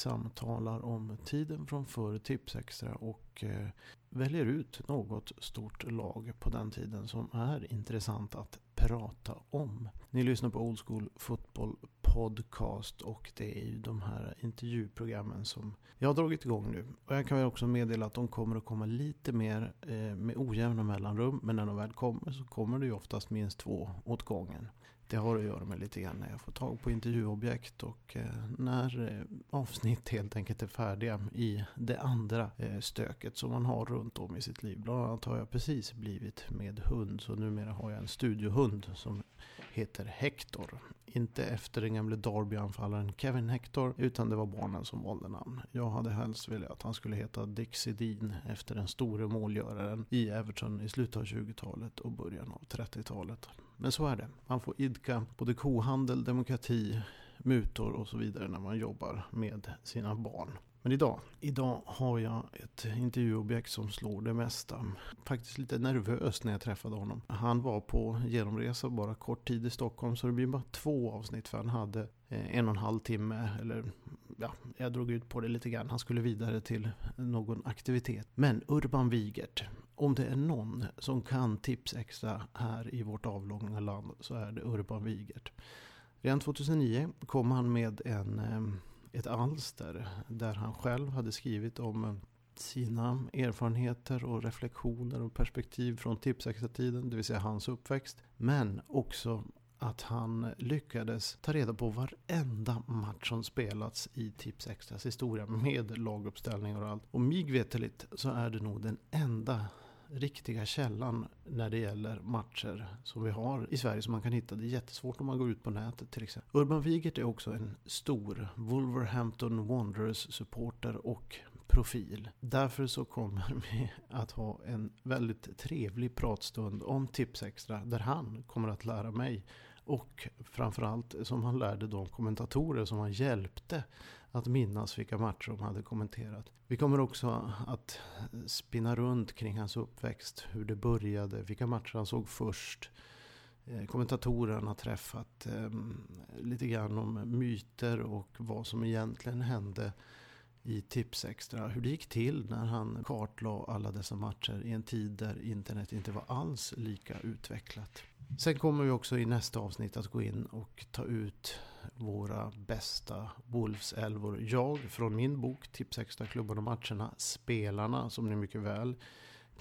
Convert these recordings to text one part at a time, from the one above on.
samtalar om tiden från förr Tipsextra och eh, väljer ut något stort lag på den tiden som är intressant att prata om. Ni lyssnar på Old School Football Podcast och det är ju de här intervjuprogrammen som jag har dragit igång nu. Och jag kan väl också meddela att de kommer att komma lite mer eh, med ojämna mellanrum men när de väl kommer så kommer det ju oftast minst två åt gången. Det har att göra med lite grann när jag får tag på intervjuobjekt och eh, när eh, avsnitt helt enkelt är färdiga i det andra eh, stöket som man har runt om i sitt liv. Bland annat har jag precis blivit med hund så numera har jag en studiohund som heter Hector. Inte efter den gamle Derby-anfallaren Kevin Hector, utan det var barnen som valde namn. Jag hade helst velat att han skulle heta Dixie Dean efter den store målgöraren i Everton i slutet av 20-talet och början av 30-talet. Men så är det. Man får idka både kohandel, demokrati, mutor och så vidare när man jobbar med sina barn. Men idag, idag har jag ett intervjuobjekt som slår det mesta. Faktiskt lite nervös när jag träffade honom. Han var på genomresa bara kort tid i Stockholm så det blir bara två avsnitt för han hade eh, en och en halv timme eller ja, jag drog ut på det lite grann. Han skulle vidare till någon aktivitet. Men Urban Wigert, om det är någon som kan tips extra här i vårt avlånga land så är det Urban Wigert. Redan 2009 kom han med en eh, ett alster där han själv hade skrivit om eh, sina erfarenheter och reflektioner och perspektiv från Tipsextra-tiden, det vill säga hans uppväxt. Men också att han lyckades ta reda på varenda match som spelats i Tipsextras historia med laguppställningar och allt. Och mig veteligt så är det nog den enda riktiga källan när det gäller matcher som vi har i Sverige som man kan hitta. Det är jättesvårt om man går ut på nätet till exempel. Urban Wigert är också en stor Wolverhampton Wanderers supporter och profil. Därför så kommer vi att ha en väldigt trevlig pratstund om Tipsextra där han kommer att lära mig och framförallt som han lärde de kommentatorer som han hjälpte att minnas vilka matcher de hade kommenterat. Vi kommer också att spinna runt kring hans uppväxt, hur det började, vilka matcher han såg först. Eh, kommentatorerna har träffat, ehm, lite grann om myter och vad som egentligen hände i Tipsextra. Hur det gick till när han kartlade alla dessa matcher i en tid där internet inte var alls lika utvecklat. Sen kommer vi också i nästa avsnitt att gå in och ta ut våra bästa Wolves-älvor. Jag från min bok Tipsextra klubban och matcherna, Spelarna som ni mycket väl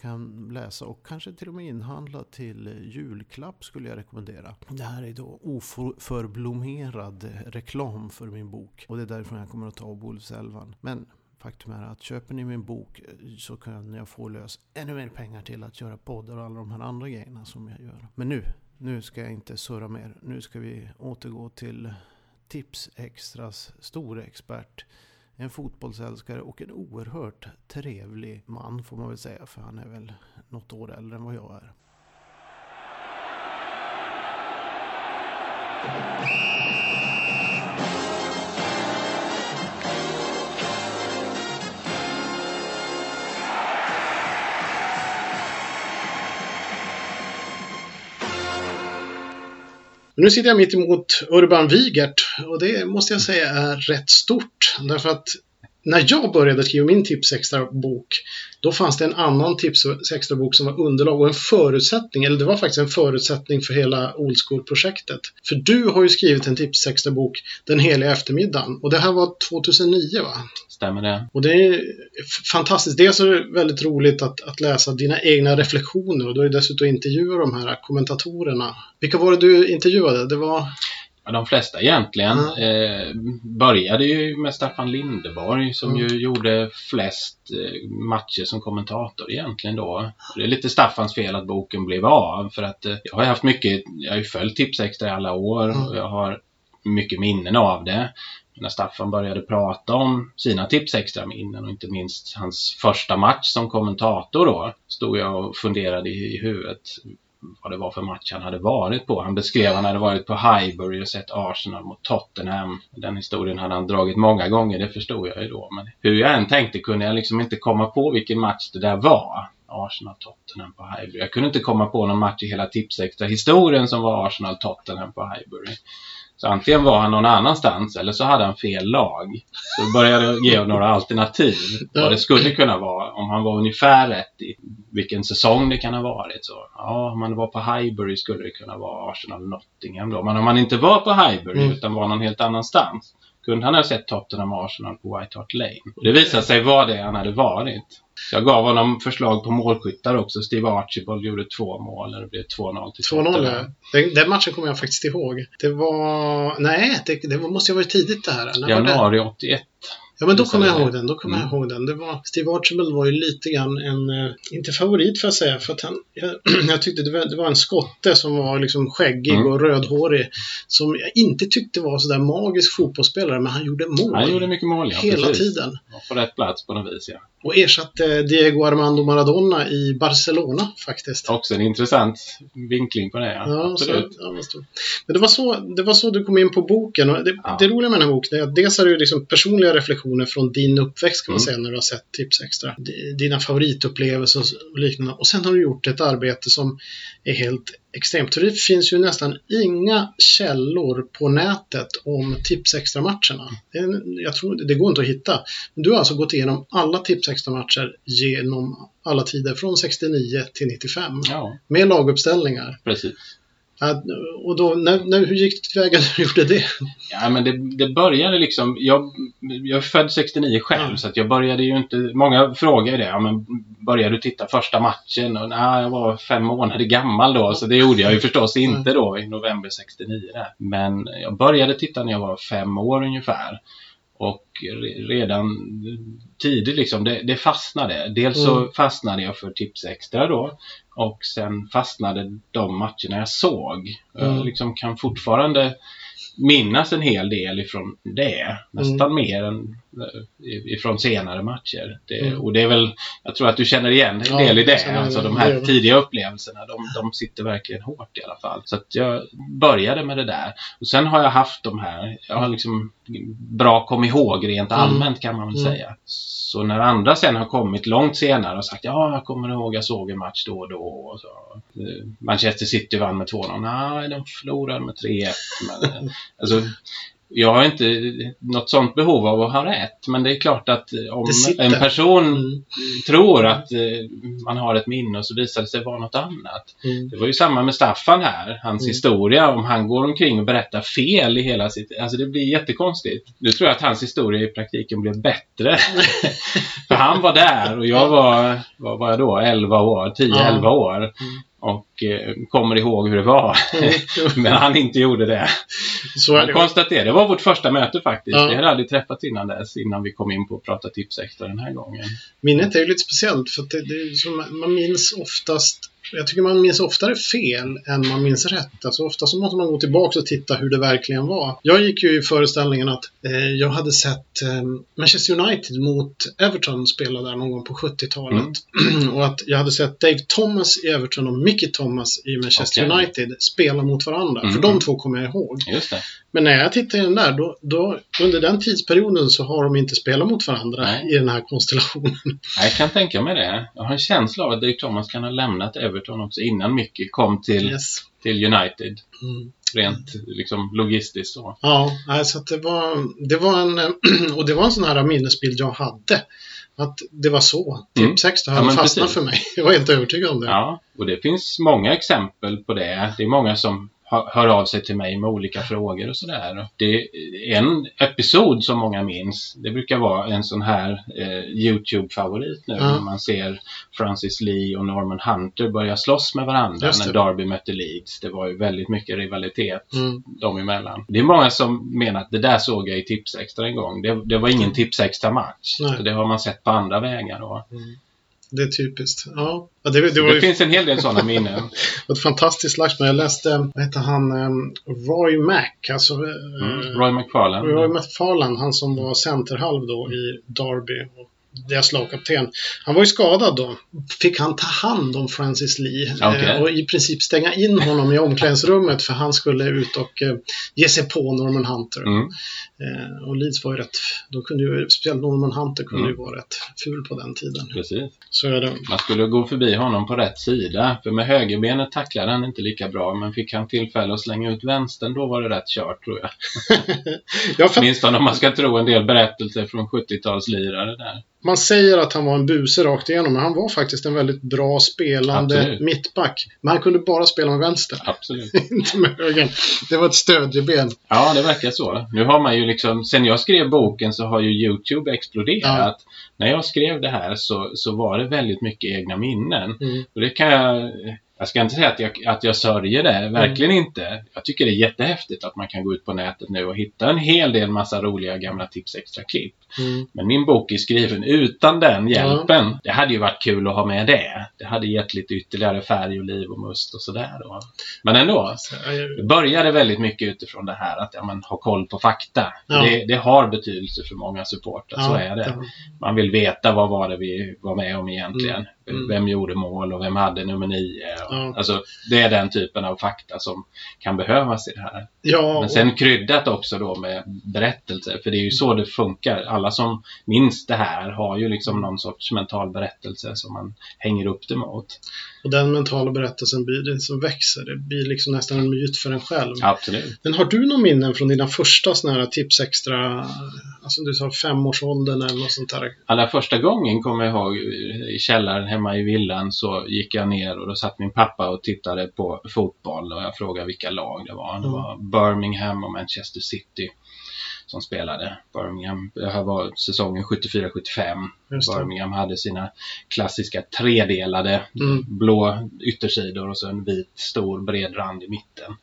kan läsa och kanske till och med inhandla till julklapp skulle jag rekommendera. Det här är då oförblommerad reklam för min bok och det är därför jag kommer att ta Wolves-älvan. Men Faktum är att köper ni min bok så kan jag få lös ännu mer pengar till att göra poddar och alla de här andra grejerna som jag gör. Men nu, nu ska jag inte surra mer. Nu ska vi återgå till Tips Extras store expert. En fotbollsälskare och en oerhört trevlig man får man väl säga. För han är väl något år äldre än vad jag är. Nu sitter jag mitt emot Urban Wigert och det måste jag säga är rätt stort. Därför att när jag började skriva min Tipsextra-bok, då fanns det en annan Tipsextra-bok som var underlag och en förutsättning, eller det var faktiskt en förutsättning för hela Old School-projektet. För du har ju skrivit en Tipsextra-bok Den heliga eftermiddagen och det här var 2009 va? Stämmer det. Och det är fantastiskt. Dels är det väldigt roligt att, att läsa dina egna reflektioner och du har ju dessutom intervjuat de här kommentatorerna. Vilka var det du intervjuade? Det var de flesta egentligen. Mm. Eh, började ju med Staffan Lindeborg som mm. ju gjorde flest eh, matcher som kommentator egentligen då. Det är lite Staffans fel att boken blev av för att eh, jag har haft mycket, jag har ju följt Tipsextra i alla år mm. och jag har mycket minnen av det. När Staffan började prata om sina Tipsextra minnen och inte minst hans första match som kommentator då stod jag och funderade i, i huvudet vad det var för match han hade varit på. Han beskrev att han hade varit på Highbury och sett Arsenal mot Tottenham. Den historien hade han dragit många gånger, det förstod jag ju då. Men hur jag än tänkte kunde jag liksom inte komma på vilken match det där var. Arsenal-Tottenham på Highbury. Jag kunde inte komma på någon match i hela Tipsextra-historien som var Arsenal-Tottenham på Highbury. Så antingen var han någon annanstans eller så hade han fel lag. Så började jag ge några alternativ vad det skulle kunna vara. Om han var ungefär rätt i vilken säsong det kan ha varit. Så, ja, om man var på Highbury skulle det kunna vara Arsenal Nottingham då. Men om man inte var på Highbury mm. utan var någon helt annanstans kunde han ha sett Tottenham Arsenal på White Hart Lane. Och det visade sig vara det han hade varit. Jag gav honom förslag på målskyttar också. Steve Archibald gjorde två mål och det blev 2-0 till 2-0 den, den matchen kommer jag faktiskt ihåg. Det var... Nej, det, det måste ju ha varit tidigt det här. När Januari 81. Ja, men då kommer jag ihåg den. Då kommer mm. jag ihåg den. Det var, Steve Archibald var ju lite grann en, eh, inte favorit för att säga, för att han, jag, jag tyckte det var, det var, en skotte som var liksom skäggig mm. och rödhårig. Som jag inte tyckte var sådär magisk fotbollsspelare, men han gjorde mål. Han gjorde mycket mål, ja. Hela precis. tiden. På rätt plats på något vis, ja. Och ersatte Diego Armando Maradona i Barcelona faktiskt. Också en intressant vinkling på det, ja. ja Absolut. Så, ja, men det var, så, det var så du kom in på boken. Och det, ja. det roliga med den här boken är att dels är det liksom personliga reflektioner från din uppväxt kan man mm. säga när du har sett Tips Extra. Dina favoritupplevelser och liknande. Och sen har du gjort ett arbete som är helt extremt. Så det finns ju nästan inga källor på nätet om Tips Extra-matcherna. Jag tror det går inte att hitta. Du har alltså gått igenom alla Tips Extra-matcher genom alla tider från 69 till 95. Ja. Med laguppställningar. Precis. Och då, när, när, hur gick det tillväga när du gjorde det? Ja, men det, det började liksom, jag, jag är född 69 själv ja. så att jag började ju inte, många frågar det, ja men började du titta första matchen? Och nej, jag var fem månader gammal då så det gjorde jag ju förstås inte då i november 69 där. Men jag började titta när jag var fem år ungefär. Och redan tidigt liksom, det, det fastnade. Dels så mm. fastnade jag för Tips Extra då. Och sen fastnade de matcherna jag såg. Mm. Jag liksom kan fortfarande minnas en hel del ifrån det. Nästan mm. mer än ifrån senare matcher. Det, mm. Och det är väl, jag tror att du känner igen en del ja, i det. Alltså de här tidiga upplevelserna, de, de sitter verkligen hårt i alla fall. Så att jag började med det där. Och sen har jag haft de här, jag har liksom bra kom ihåg rent mm. allmänt kan man väl mm. säga. Så när andra sen har kommit långt senare och sagt ja, jag kommer ihåg jag såg en match då och då. Och så. Eh, Manchester City vann med 2-0. Nej, de förlorade med 3-1. Men, alltså, jag har inte något sånt behov av att ha rätt, men det är klart att om en person mm. tror att eh, man har ett minne och så visar det sig vara något annat. Mm. Det var ju samma med Staffan här, hans mm. historia, om han går omkring och berättar fel i hela sitt... Alltså det blir jättekonstigt. Nu tror jag att hans historia i praktiken blev bättre. För han var där och jag var, vad var jag då, 11 år, 10-11 år. Och eh, kommer ihåg hur det var. Mm. Men han inte gjorde det. Så han konstaterade, det var vårt första möte faktiskt. Ja. Vi hade aldrig träffats innan dess, innan vi kom in på att prata tips extra den här gången. Minnet är ju lite speciellt för det, det som, man minns oftast jag tycker man minns oftare fel än man minns rätt. Alltså ofta så måste man gå tillbaka och titta hur det verkligen var. Jag gick ju i föreställningen att eh, jag hade sett eh, Manchester United mot Everton spela där någon gång på 70-talet. Mm. och att jag hade sett Dave Thomas i Everton och Mickey Thomas i Manchester okay. United spela mot varandra. Mm. För de två kommer jag ihåg. Men när jag tittar i den där, då, då, under den tidsperioden så har de inte spelat mot varandra Nej. i den här konstellationen. Jag kan tänka mig det. Jag har en känsla av att Dave Thomas kan ha lämnat Everton också innan Mickey kom till, yes. till United. Mm. Rent liksom logistiskt så. Ja, alltså det var, det var en, och det var en sån här minnesbild jag hade. Att det var så. Typ mm. 16 hade ja, fastnat för mig. Jag var helt övertygad om det. Ja, och det finns många exempel på det. Det är många som hör av sig till mig med olika frågor och sådär. En episod som många minns. Det brukar vara en sån här eh, Youtube-favorit nu ja. när man ser Francis Lee och Norman Hunter börja slåss med varandra när Derby mötte Leeds. Det var ju väldigt mycket rivalitet mm. dem emellan. Det är många som menar att det där såg jag i Tipsextra en gång. Det, det var ingen mm. Tipsextra-match. Det har man sett på andra vägar då. Mm. Det är typiskt. Ja. det, det, det ju... finns en hel del sådana minnen. ett fantastiskt slagsmål. Jag läste, vad heter han, um, Roy Mac. Alltså, mm, Roy McFarlane. Roy McFarlane, han som var centerhalv då i Derby. Och deras lagkapten. Han var ju skadad då. Fick han ta hand om Francis Lee eh, och i princip stänga in honom i omklädningsrummet för han skulle ut och eh, ge sig på Norman Hunter. Mm. Eh, och Leeds var ju rätt, de kunde ju, speciellt Norman Hunter kunde Mm. ju vara rätt ful på den tiden. Precis. Så är det. Man skulle gå förbi honom på rätt sida. För med högerbenet tacklade han inte lika bra. Men fick han tillfälle att slänga ut vänstern, då var det rätt kört tror jag. Ja, för Åtminstone om man ska tro en del berättelser från 70-talslirare där. Man säger att han var en buse rakt igenom, men han var faktiskt en väldigt bra spelande Absolut. mittback. Men han kunde bara spela med vänster, Absolut. inte med högern. Det var ett stödjeben. Ja, det verkar så. Nu har man ju liksom, sen jag skrev boken så har ju YouTube exploderat. När jag skrev det här så, så var det väldigt mycket egna minnen. Mm. Och det kan jag, jag ska inte säga att jag, att jag sörjer det, verkligen inte. Jag tycker det är jättehäftigt att man kan gå ut på nätet nu och hitta en hel del massa roliga gamla tips extra klipp. Mm. Men min bok är skriven utan den hjälpen. Det hade ju varit kul att ha med det. Det hade gett lite ytterligare färg och liv och must och sådär. då. Men ändå. Så, Det började väldigt mycket utifrån det här att ja, man har koll på fakta. Ja. Det, det har betydelse för många supportrar, så ja, är det. Man vill veta vad var det vi var med om egentligen. Mm. Vem gjorde mål och vem hade nummer nio. Och. Alltså, det är den typen av fakta som kan behövas i det här. Ja, Men sen kryddat också då med berättelser, för det är ju så det funkar. Alla som minns det här har ju liksom någon sorts mental berättelse som man hänger upp det mot. och den mentala berättelsen blir det som växer. Det blir liksom nästan en myt för en själv. Absolut. Men har du några minnen från dina första sådana här tips extra, alltså du sa femårsåldern eller något sånt där? Allra första gången kommer jag ihåg i källaren hemma i villan så gick jag ner och då satt min pappa och tittade på fotboll och jag frågade vilka lag det var. Det Mm. var Birmingham och Manchester City som spelade. Birmingham, det här var säsongen 74-75. Just det. Birmingham hade sina klassiska tredelade Mm. blå yttersidor och så en vit stor bred rand i mitten.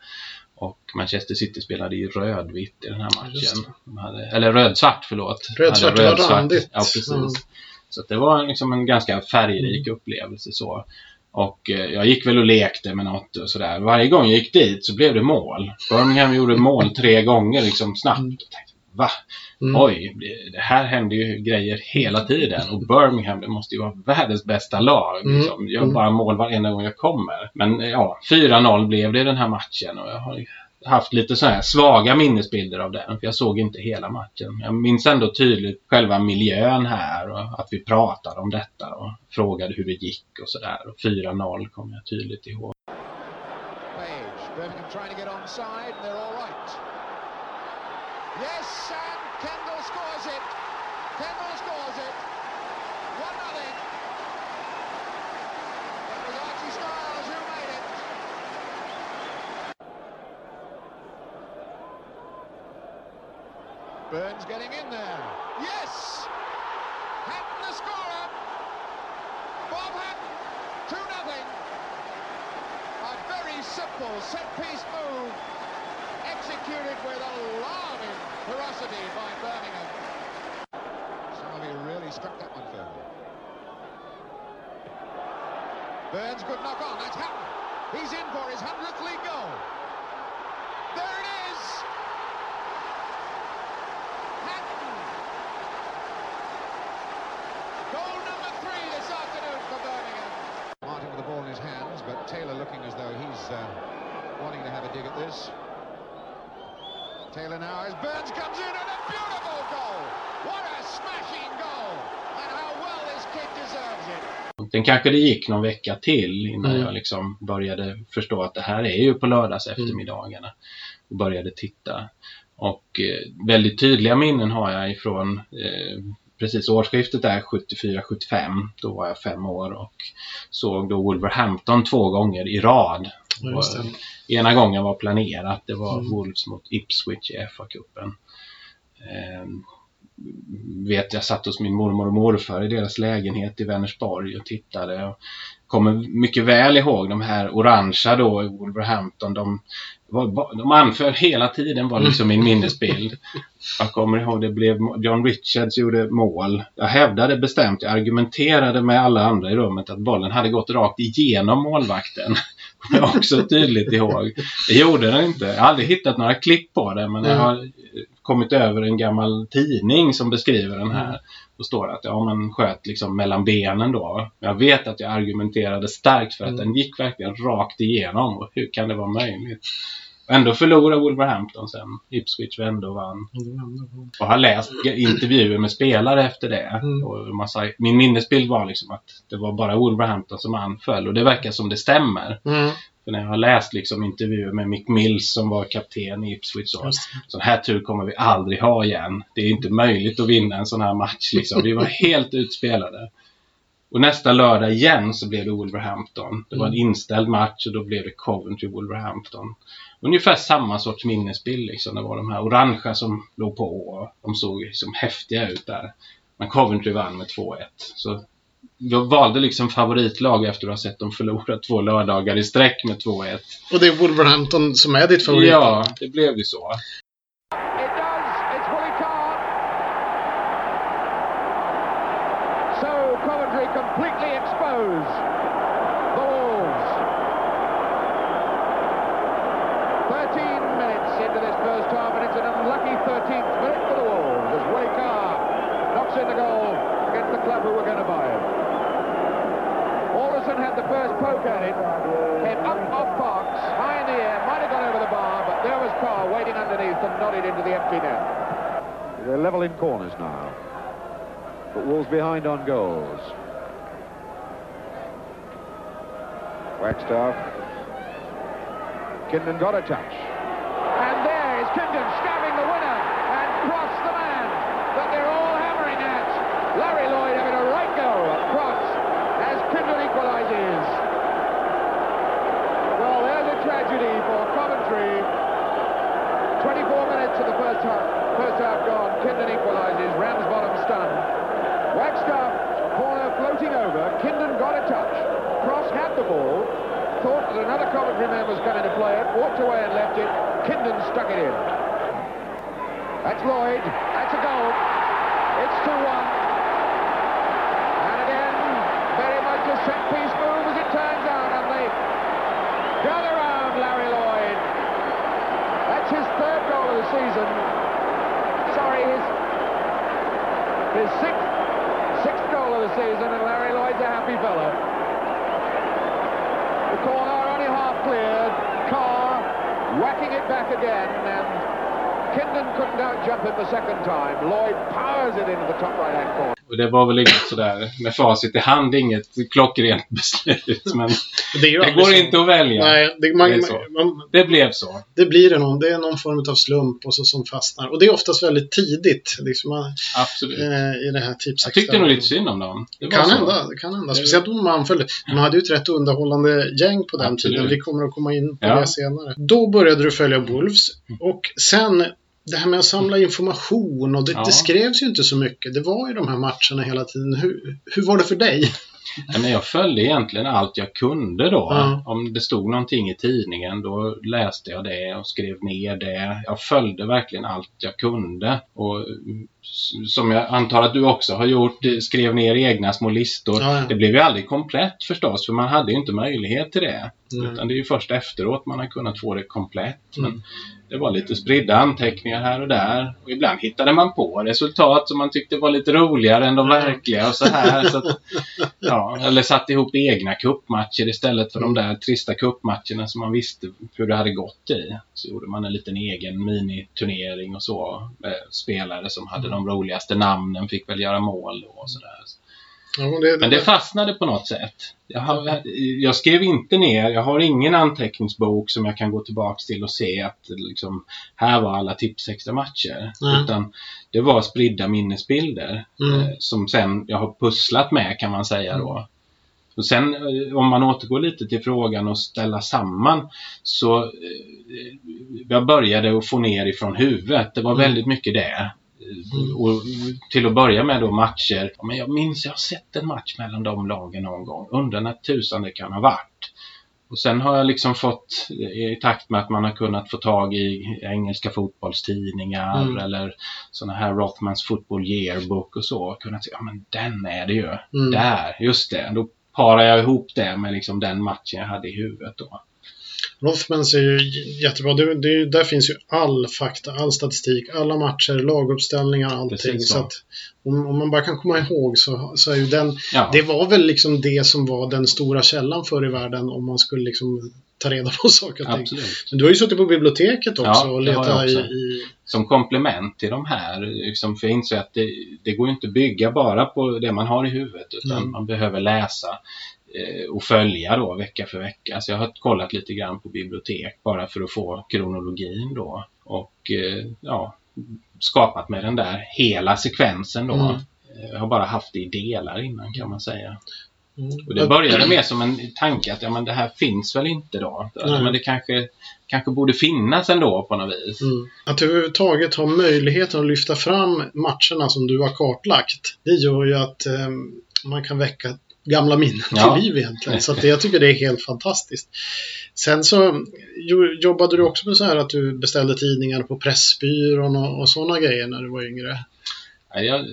Och Manchester City spelade i rödvitt i den här matchen. De hade, eller rödsvart, förlåt. Rödsvart, var rödsvart. randigt. Ja, precis. Mm. Så det var liksom en ganska färgrik upplevelse så. Och eh, jag gick väl och lekte med något och sådär. Varje gång jag gick dit så blev det mål. Birmingham gjorde mål tre gånger liksom snabbt. Mm. Jag tänkte, Va? Mm. Oj, det här händer ju grejer hela tiden. Och Birmingham, det måste ju vara världens bästa lag. Mm. Liksom. Gör Mm. bara mål varenda gång jag kommer. Men eh, ja, 4-0 blev det i den här matchen. Och jag har haft lite så här svaga minnesbilder av den. För jag såg inte hela matchen. Jag minns ändå tydligt själva miljön här. Och att vi pratade om detta. Och frågade hur det gick och sådär. Och 4-0 kommer jag tydligt ihåg. Yes, and Kendall scores Burns getting in there. Yes! Hatton the scorer. Bob Hatton, 2 nothing. A very simple set-piece move, executed with alarming ferocity by Birmingham. Some of you really struck that one firmly. Burns, good knock on. That's Hatton. He's in for his 100th league goal. Taylor now as Burns comes in and a beautiful goal. What a smashing goal. And how well this kid deserves it. Sen kanske det gick någon vecka till innan Mm. jag liksom började förstå att det här är ju på lördags eftermiddagarna. Och började titta. Och eh, väldigt tydliga minnen har jag ifrån eh, precis årsskiftet där 74-75. Då var jag fem år och såg då Wolverhampton två gånger i rad. Ja, det. Ena gången var planerat. Det var Mm. Wolves mot Ipswich i FA-cupen. Eh, vet jag satt hos min mormor och morfar i deras lägenhet i Vänersborg och tittade. Och kommer mycket väl ihåg de här orangea då i Wolverhampton. De, var, de anföll hela tiden var liksom min minnesbild. Jag kommer ihåg det blev John Richards gjorde mål. Jag hävdade bestämt, jag argumenterade med alla andra i rummet att bollen hade gått rakt igenom målvakten. Kommer jag också tydligt ihåg. Det gjorde den inte. Jag har aldrig hittat några klipp på det men jag har kommit över en gammal tidning som beskriver den här. Då står det att ja, man sköt liksom mellan benen då. Jag vet att jag argumenterade starkt för att Mm. den gick verkligen rakt igenom. Och hur kan det vara möjligt? Ändå förlorade Wolverhampton sen. Ipswich vände och vann. Och har läst intervjuer med spelare efter det. Mm. Och massa, min minnesbild var liksom att det var bara Wolverhampton som anföll. Och det verkar som det stämmer. Mm, För när jag har läst liksom intervjuer med Mick Mills som var kapten i Ipswich så. Sån här tur kommer vi aldrig ha igen. Det är inte möjligt att vinna en sån här match liksom. Vi var helt utspelade. Och nästa lördag igen så blev det Wolverhampton. Det var en inställd match och då blev det Coventry-Wolverhampton. Ungefär samma sorts minnesbild liksom. Det var de här orangea som låg på och de såg liksom häftiga ut där. Men Coventry vann med 2-1. Så jag valde liksom favoritlag efter att ha sett dem förlora två lördagar i sträck med 2-1. Och det är Wolverhampton som är ditt favorit? Ja, det blev ju så. Had poke at it, came up off Parks, high in the air, might have gone over the bar, but there was Carr waiting underneath and nodded into the empty net. They're level in corners now. But Wolves behind on goals. Wagstaff. Kindon got a touch. And there is Kindon stabbing the winner and Cross the man that they're all hammering at. Larry Lloyd having a right go at Cross as Kindon equalises. Well, there's a tragedy for Coventry. 24 minutes of the first half, first half gone. Kindon equalises. Ramsbottom stunned. Wagstaff corner floating over. Kindon got a touch. Cross had the ball. That Coventry man was coming to play it. Walked away and left it. Kindon stuck it in. That's Lloyd. That's a goal. It's 2-1. And again, very much a set piece move as it turns out. And they gather round Larry Lloyd. That's his third goal of the season. Sorry, his his sixth sixth goal of the season, and Larry Lloyd's a happy fellow. The corner cleared. Carr whacking it back again, and Kindon couldn't out-jump him the second time. Lloyd powers it into the top right-hand corner. Och det var väl inget sådär med facit i hand, inget klockrent beslut. Men Det, det går så. inte att välja. Nej, det, man, Det man, Det blev så. det blir det någon, det är någon form av slump och så, som fastnar. Och det är oftast väldigt tidigt liksom, man, Absolut. eh, i det här typ Jag tyckte nog lite synd om dem. Det kan hända, det kan hända. Speciellt om man anföll. De hade ju ett rätt underhållande gäng på den Absolut. tiden. Vi kommer att komma in på Ja. det senare. Då började du följa Wolves och sen det här med att samla information och det, Ja. det skrevs ju inte så mycket. Det var ju de här matcherna hela tiden. Hur, hur var det för dig? Ja, men jag följde egentligen allt jag kunde då. Ja. Om det stod någonting i tidningen då läste jag det och skrev ner det. Jag följde verkligen allt jag kunde. Och som jag antar att du också har gjort, eh, skrev ner egna små listor. Ja, ja. Det blev ju aldrig komplett förstås, för man hade ju inte möjlighet till det. Nej. Utan det är ju först efteråt man har kunnat få det komplett. Mm. Men det var lite spridda anteckningar här och där. Och ibland hittade man på resultat som man tyckte var lite roligare än de Ja. verkliga och så här. Så att, ja, eller satte ihop egna kuppmatcher istället för de där trista kuppmatcherna som man visste hur det hade gått i. Så gjorde man en liten egen miniturnering och så. Med spelare som hade de roligaste namnen fick väl göra mål då och sådär. Ja, det, Men det fastnade på något sätt. Jag, har, jag skrev inte ner, jag har ingen anteckningsbok som jag kan gå tillbaks till och se att liksom, här var alla tips extra matcher. Nej. Utan det var spridda minnesbilder Mm. eh, som sen jag har pusslat med kan man säga då. Och sen eh, om man återgår lite till frågan och ställa samman så eh, jag började att få ner ifrån huvudet. Det var Mm. väldigt mycket det. Mm. Och till att börja med då matcher. Men jag minns jag har sett en match mellan de lagen någon gång. Undrar när tusan det kan ha varit. Och sen har jag liksom fått, i takt med att man har kunnat få tag i engelska fotbollstidningar Mm. eller sådana här Rothmans Football Yearbook och så, kunnat säga, ja men den är det ju. Mm. Där, just det. Då parar jag ihop det med liksom den matchen jag hade i huvudet då. Rothmans är ju jättebra. Det, det, där finns ju all fakta, all statistik, alla matcher, laguppställningar, allting. Så. så att om, om man bara kan komma ihåg så, så är ju den... Ja, Det var väl liksom det som var den stora källan förr i världen om man skulle liksom ta reda på saker och ting. Men du har ju suttit på biblioteket också Ja, och letat i, i... Som komplement till de här, liksom, för jag inser att det, det går ju inte att bygga bara på det man har i huvudet utan Mm. man behöver läsa och följa då vecka för vecka. Så jag har kollat lite grann på bibliotek bara för att få kronologin då och eh, ja, skapat med den där hela sekvensen då. Mm. Eh, Jag har bara haft det i delar innan kan man säga. Mm. Och det började mer som en tanke att ja, men det här finns väl inte då. Nej. Men det kanske, kanske borde finnas ändå på något vis. Mm. Att överhuvudtaget ha möjligheten att lyfta fram matcherna som du har kartlagt, det gör ju att eh, man kan väcka gamla minnen Ja. till liv egentligen. Så det, jag tycker det är helt fantastiskt. Sen så jo, jobbade du också med så här att du beställde tidningar på Pressbyrån och, och sådana grejer när du var yngre. Ja, jag,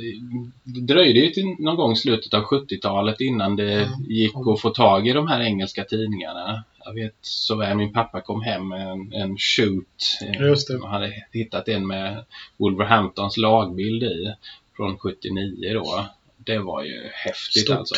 det dröjde ju till någon gång i slutet av 70-talet innan det Ja, gick att få tag i de här engelska tidningarna. Jag vet så väl, min pappa kom hem med en, en shoot. eh, Just det. Han hade hittat en med Wolverhamptons lagbild i från 79 då. Det var ju häftigt Stort. alltså.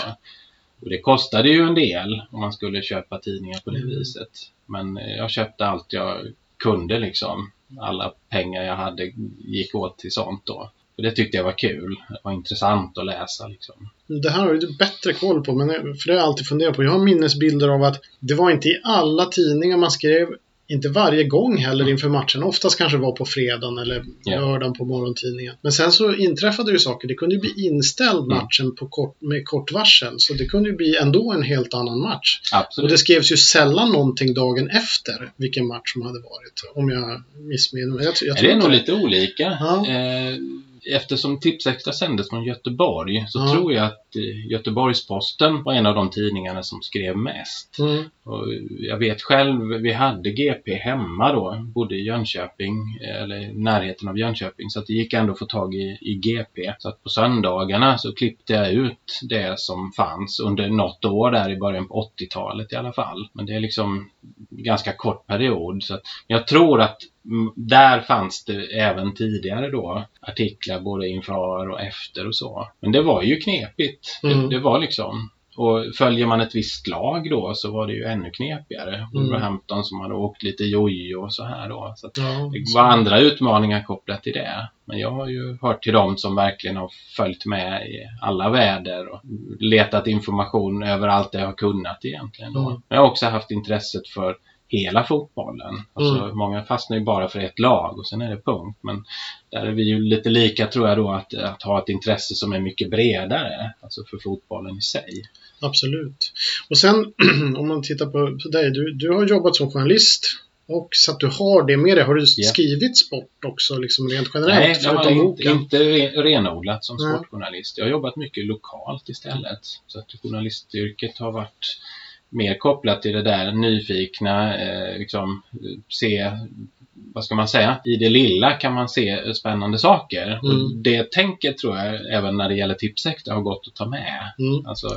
Och det kostade ju en del om man skulle köpa tidningar på det Mm. viset. Men eh, jag köpte allt jag kunde liksom. Alla pengar jag hade gick åt till sånt då. Och det tyckte jag var kul. Det var intressant att läsa liksom. Det här har du bättre koll på, men för det har jag alltid funderat på. Jag har minnesbilder av att det var inte i alla tidningar man skrev, inte varje gång heller inför matchen. Oftast kanske var på fredagen eller lördagen på morgontidningen. Men sen så inträffade ju saker. Det kunde ju bli inställd Mm. matchen på kort, med kort varsel. Så det kunde ju bli ändå en helt annan match. Och Absolut. det skrevs ju sällan någonting dagen efter vilken match som hade varit. Om jag missminner mig. Jag, jag det är nog lite olika. Ja. Eh, Eftersom Tipsextra sändes från Göteborg så Ja. tror jag att Göteborgs-Posten var en av de tidningarna som skrev mest. Mm. Och jag vet själv, vi hade GP hemma då, bodde i Jönköping, eller närheten av Jönköping, så att det gick ändå att få tag i, i GP. Så att på söndagarna så klippte jag ut det som fanns under något år där i början på 80-talet i alla fall. Men det är liksom ganska kort period. Så att, jag tror att där fanns det även tidigare då artiklar både inför och efter och så. Men det var ju knepigt. Mm. Det, det var liksom och följer man ett visst lag då så var det ju ännu knepigare. Wolverhampton som hade åkt lite jojo och så här då. Så Ja, det var andra utmaningar kopplat till det. Men jag har ju hört till dem som verkligen har följt med i alla väder och letat information överallt det jag har kunnat egentligen. Då. Mm. Men jag har också haft intresset för hela fotbollen. Alltså, Mm. Många fastnar ju bara för ett lag och sen är det punkt. Men där är vi ju lite lika tror jag då att, att ha ett intresse som är mycket bredare. Alltså för fotbollen i sig. Absolut. Och sen om man tittar på, på dig, du, du har jobbat som journalist och så att du har det med dig. Har du Ja. skrivit sport också liksom rent generellt? Nej, var förutom inte, inte re- renodlat som Nej. sportjournalist. Jag har jobbat mycket lokalt istället. Så att journalistyrket har varit mer kopplat till det där nyfikna, eh, liksom se, vad ska man säga, i det lilla kan man se spännande saker. Mm. det tänket tror jag även när det gäller Tipsextra har gått att ta med. Mm. Alltså,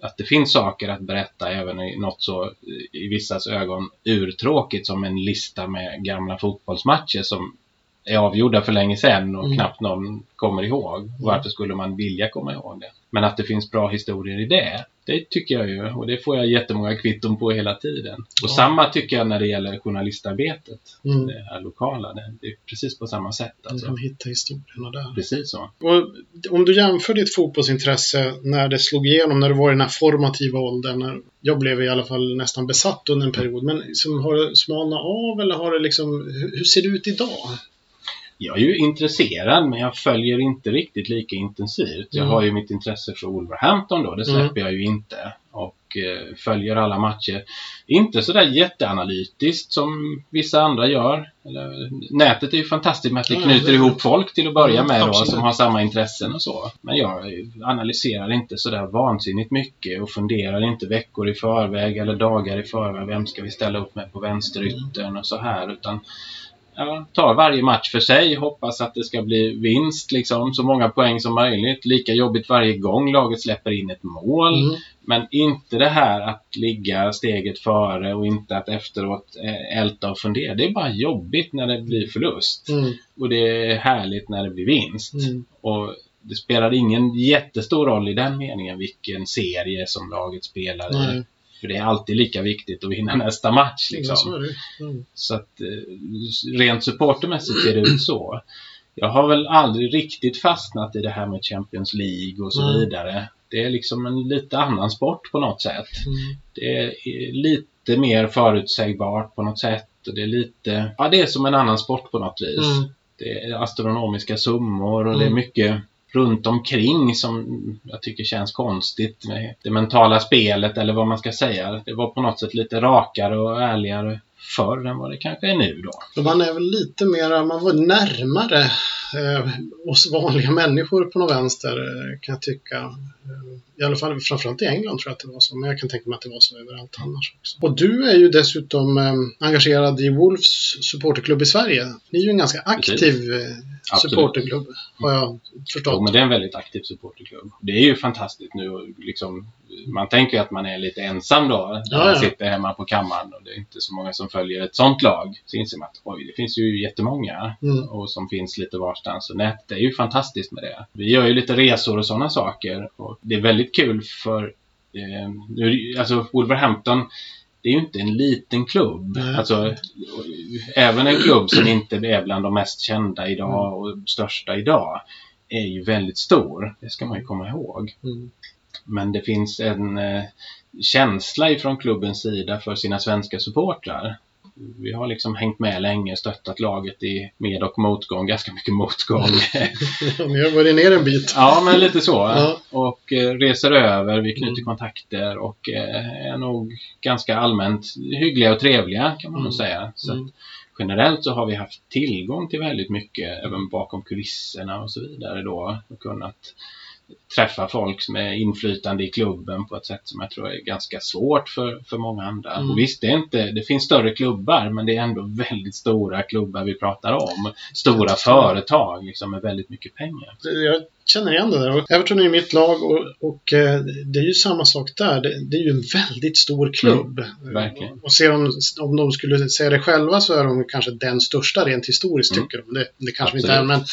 att det finns saker att berätta även i något så i vissas ögon urtråkigt som en lista med gamla fotbollsmatcher som är avgjorda för länge sedan och Mm. knappt någon kommer ihåg. Varför skulle man vilja komma ihåg det? Men att det finns bra historier i det, det tycker jag ju och det får jag jättemånga kvitton på hela tiden. Och Ja. samma tycker jag när det gäller journalistarbetet. Mm. Det här lokala, det, är precis på samma sätt. Alltså. kan hitta historierna där. Precis så. Och om du jämför ditt fotbollsintresse när det slog igenom, när du var i den här formativa åldern. När jag blev i alla fall nästan besatt under en period. Men liksom, har det smalnat av eller har det liksom, hur ser det ut idag? Jag är ju intresserad men jag följer inte riktigt lika intensivt. Jag Mm. har ju mitt intresse för Wolverhampton då, det släpper jag ju inte. Och eh, följer alla matcher. Inte sådär jätteanalytiskt som vissa andra gör. Eller, nätet är ju fantastiskt med att det Ja, knyter det- ihop folk till att börja Mm, med då, som har samma intressen och så. Men jag analyserar inte sådär vansinnigt mycket och funderar inte veckor i förväg eller dagar i förväg. Vem ska vi ställa upp med på vänsteryttern och så här. Utan ja, tar varje match för sig, hoppas att det ska bli vinst, liksom, så många poäng som möjligt. Lika jobbigt varje gång laget släpper in ett mål. Mm. Men inte det här att ligga steget före och inte att efteråt eh, älta och fundera. Det är bara jobbigt när det blir förlust. Mm. Och det är härligt när det blir vinst. Mm. Och det spelar ingen jättestor roll i den meningen vilken serie som laget spelar i. För det är alltid lika viktigt att vinna nästa match. Liksom. Mm. Så att eh, rent supportermässigt ser det ut så. Jag har väl aldrig riktigt fastnat i det här med Champions League och så Nej. vidare. Det är liksom en lite annan sport på något sätt. Mm. Det är lite mer förutsägbart på något sätt. Och det är lite, ja det är som en annan sport på något vis. Mm. Det är astronomiska summor och det är Mm. mycket runt omkring som jag tycker känns konstigt med det mentala spelet eller vad man ska säga. Det var på något sätt lite rakare och ärligare förr än vad det kanske är nu då. Man är väl lite mera, man var närmare eh, oss vanliga människor på något vänster eh, kan jag tycka. I alla fall framförallt i England tror jag att det var så, men jag kan tänka mig att det var så överallt annars också. Och du är ju dessutom eh, engagerad i Wolves supporterklubb i Sverige. Ni är ju en ganska aktiv eh, supporterklubb, har jag förstått. Jo, men det är en väldigt aktiv supporterklubb. Det är ju fantastiskt nu och liksom, man tänker ju att man är lite ensam då när Ja, man sitter hemma på kammaren och det är inte så många som följer ett sånt lag. Så inser man att oj, det finns ju jättemånga Mm. och som finns lite varstans. Och nät, det är ju fantastiskt med det. Vi gör ju lite resor och sådana saker och det är väldigt kul för eh, alltså Wolverhampton det är ju inte en liten klubb. Alltså, även en klubb som inte är bland de mest kända idag och största idag är ju väldigt stor. Det ska man ju komma ihåg. Mm. Men det finns en eh, känsla ifrån klubbens sida för sina svenska supportrar. Vi har liksom hängt med länge, stöttat laget i med och motgång, ganska mycket motgång. Ni har varit ner en bit. ja, men lite så. Ja. Och eh, reser över, vi knyter Mm. kontakter och eh, är nog ganska allmänt hyggliga och trevliga kan man nog Mm. säga. Så Mm. generellt så har vi haft tillgång till väldigt mycket även bakom kulisserna och så vidare då och kunnat träffa folk med inflytande i klubben på ett sätt som jag tror är ganska svårt för, för många andra. Mm. Och visst, det, är inte, det finns större klubbar men det är ändå väldigt stora klubbar vi pratar om. Stora företag liksom med väldigt mycket pengar. Jag känner igen det där. Everton är ju mitt lag och, och eh, det är ju samma sak där. Det, det är ju en väldigt stor klubb. Mm, verkligen. Och, och ser de, om de skulle säga det själva så är de kanske den största rent historiskt Mm. tycker de. Det, det kanske vi inte Absolut. är.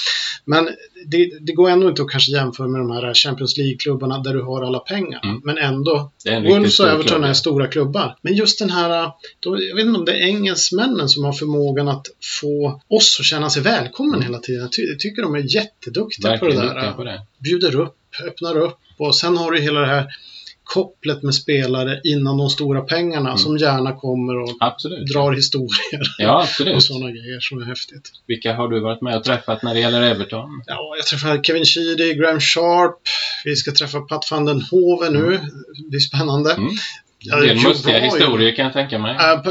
Men, men det, det går ändå inte att kanske jämföra med de här Champions League-klubbarna där du har alla pengar. Mm. Men ändå, Wolves och Everton är stora klubbar. Men just den här, då, jag vet inte om det är engelsmännen som har förmågan att få oss att känna sig välkommen hela tiden. Jag, ty, jag tycker de är jätteduktiga på det Verkligen där på det. bjuder upp, öppnar upp och sen har du hela det här kopplet med spelare innan de stora pengarna Mm. som gärna kommer och Absolut. drar historier Ja, och sådana grejer som är häftigt. Vilka har du varit med och träffat när det gäller Everton? Ja, jag träffar Kevin Sheedy, Graham Sharp, vi ska träffa Pat van den Hove nu. Det blir spännande. Mm. Ja, del Joe mustiga historier kan jag tänka mig. Ja,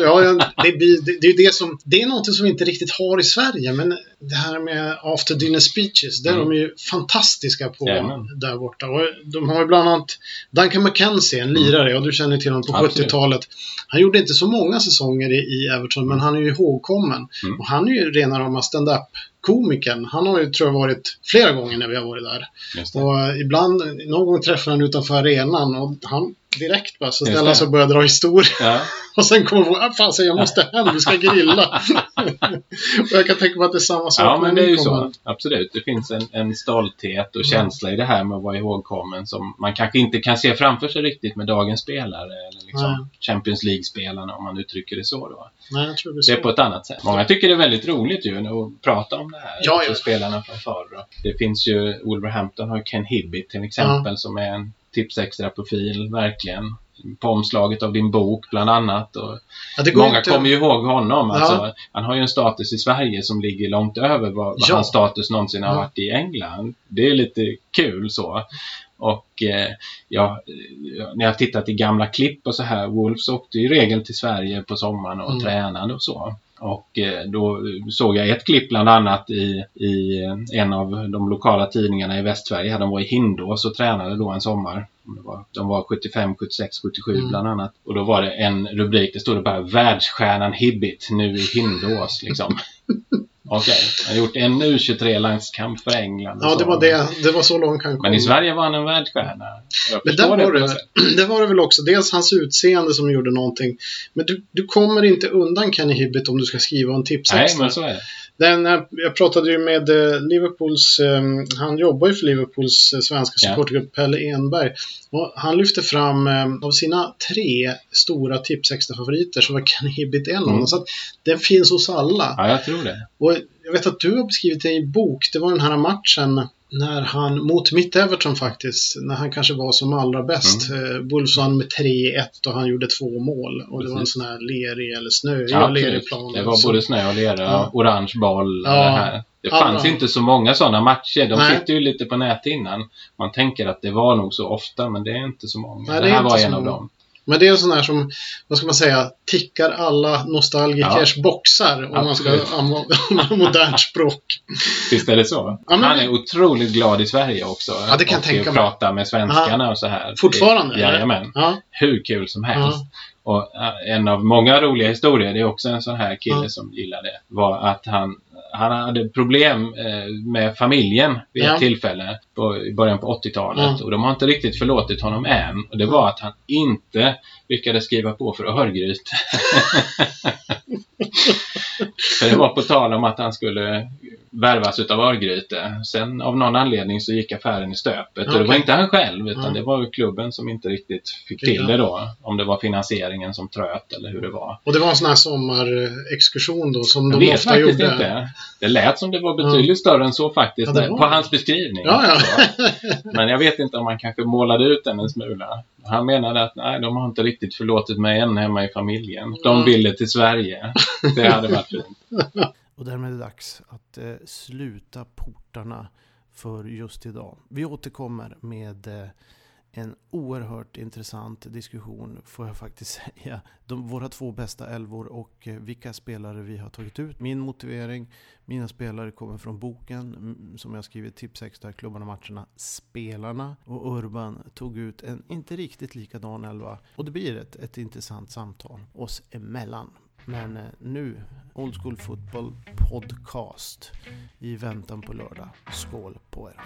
det, det, det är det som, det är något som vi inte riktigt har i Sverige, men det här med after dinner speeches, det är Mm. de ju fantastiska på Jajamän. där borta. Och de har ju bland annat Duncan McKenzie, en lirare, och du känner till honom på Mm. Absolut. 70-talet. Han gjorde inte så många säsonger i, i Everton, men han är ju ihågkommen. Mm. Och han är ju rena rama stand-up komikern. Han har ju, tror jag, varit flera gånger när vi har varit där. Det. Och ibland, någon gång träffar han utanför arenan och han direkt bara så det. han sig och börjar dra historier. Ja, Och sen kommer hon ah, fan, jag måste hem, vi ska grilla. och jag kan tänka mig att det är samma sak ja men det är ju så. Absolut. Det finns en, en stolthet och Mm. känsla i det här med att vara ihågkommen som man kanske inte kan se framför sig riktigt med dagens spelare. Eller liksom Nej. Champions League-spelarna om man uttrycker det så då. Nej, jag tror det är Det så. är på ett annat sätt. Många tycker det är väldigt roligt ju att prata om det här. Ja, ja. spelarna från förr. Det finns ju, Wolverhampton har ju Ken Hibbit till exempel som är en tipsextra-profil, verkligen. På omslaget av din bok bland annat. Och Ja, Många inte... kommer ju ihåg honom. Ja. Alltså, han har ju en status i Sverige som ligger långt över vad, vad Ja. hans status någonsin har Ja. varit i England. Det är lite kul så. Och eh, ja, när jag tittat i gamla klipp och så här, Wolves åkte ju i regel till Sverige på sommaren och Mm. tränade och så. Och eh, då såg jag ett klipp bland annat i, i eh, en av de lokala tidningarna i Västsverige. De var i Hindås och tränade då en sommar. De var 75, 76, 77 Mm. bland annat. Och då var det en rubrik, det stod det bara världsstjärnan Hibbit nu i Hindås liksom. Okej, han har gjort en U23-landskamp för England. Ja, det var, det, det var så långt han kom. Men i Sverige var han en världsstjärna. Men där var, det, det var det väl också. Dels hans utseende som gjorde någonting. Men du, du kommer inte undan Kenny Hibbett om du ska skriva en tips Nej, men så är det. Den, eh, jag pratade ju med eh, Liverpools, eh, han jobbar ju för Liverpools eh, svenska Ja. supportergrupp, Pelle Enberg. Och han lyfte fram, eh, av sina tre stora tips extra favoriter så var Hibbett en av Mm. dem. Så att den finns hos alla. Ja, jag tror det. Och jag vet att du har beskrivit det i bok. Det var den här matchen när han, mot mitt Everton faktiskt, när han kanske var som allra bäst. Mm. Wolves vann med 3-1 och han gjorde två mål. Och det var en Precis. sån här lerig eller snöig Ja, lerig plan. Det var Så- både snö och lera, Ja. orange boll Ja. det här. Det fanns inte så många sådana matcher. De Nej. sitter ju lite på näthinnan. Man tänker att det var nog så ofta, men det är inte så många. Nej, det det är här var en av många. dem. Men det är en sån här som, vad ska man säga, tickar alla nostalgikers boxar om man ska Absolut. använda modernt språk. Visst är det så? Ja, men Han är otroligt glad i Sverige också. Ja, det kan jag och tänka mig. prata med svenskarna och så här. Fortfarande? Jajamän. Ja, Hur kul som helst. Och en av många roliga historier, det är också en sån här kille Ja. som gillar det, var att han, han hade problem eh, med familjen vid Ja. ett tillfälle på, i början på 80-talet. Ja. Och de har inte riktigt förlåtit honom än. Och det var att han inte lyckades skriva på för Örgryte. för det var på tal om att han skulle värvas utav Örgryte. Sen av någon anledning så gick affären i stöpet. Och det var inte han själv utan Ja. det var klubben som inte riktigt fick till det då. Om det var finansieringen som tröt eller hur det var. och det var en sån här sommarexkursion då som Jag de vet ofta faktiskt gjorde. inte. Det lät som det var betydligt större än så faktiskt Ja, på hans beskrivning. Ja, ja. Men jag vet inte om han kanske målade ut den en smula. Han menade att nej, de har inte riktigt förlåtit mig än hemma i familjen. De Ja. ville till Sverige. Det hade varit fint. Och därmed är det dags att eh, sluta portarna för just idag. Vi återkommer med eh, en oerhört intressant diskussion, får jag faktiskt säga. De, våra två bästa elvor och eh, vilka spelare vi har tagit ut. Min motivering, mina spelare kommer från boken som jag skrivit tips extra, klubbarna, matcherna, spelarna. Och Urban tog ut en inte riktigt likadan elva. Och det blir ett, ett intressant samtal oss emellan. Men eh, nu, Old School Football Podcast i väntan på lördag. Skål på er!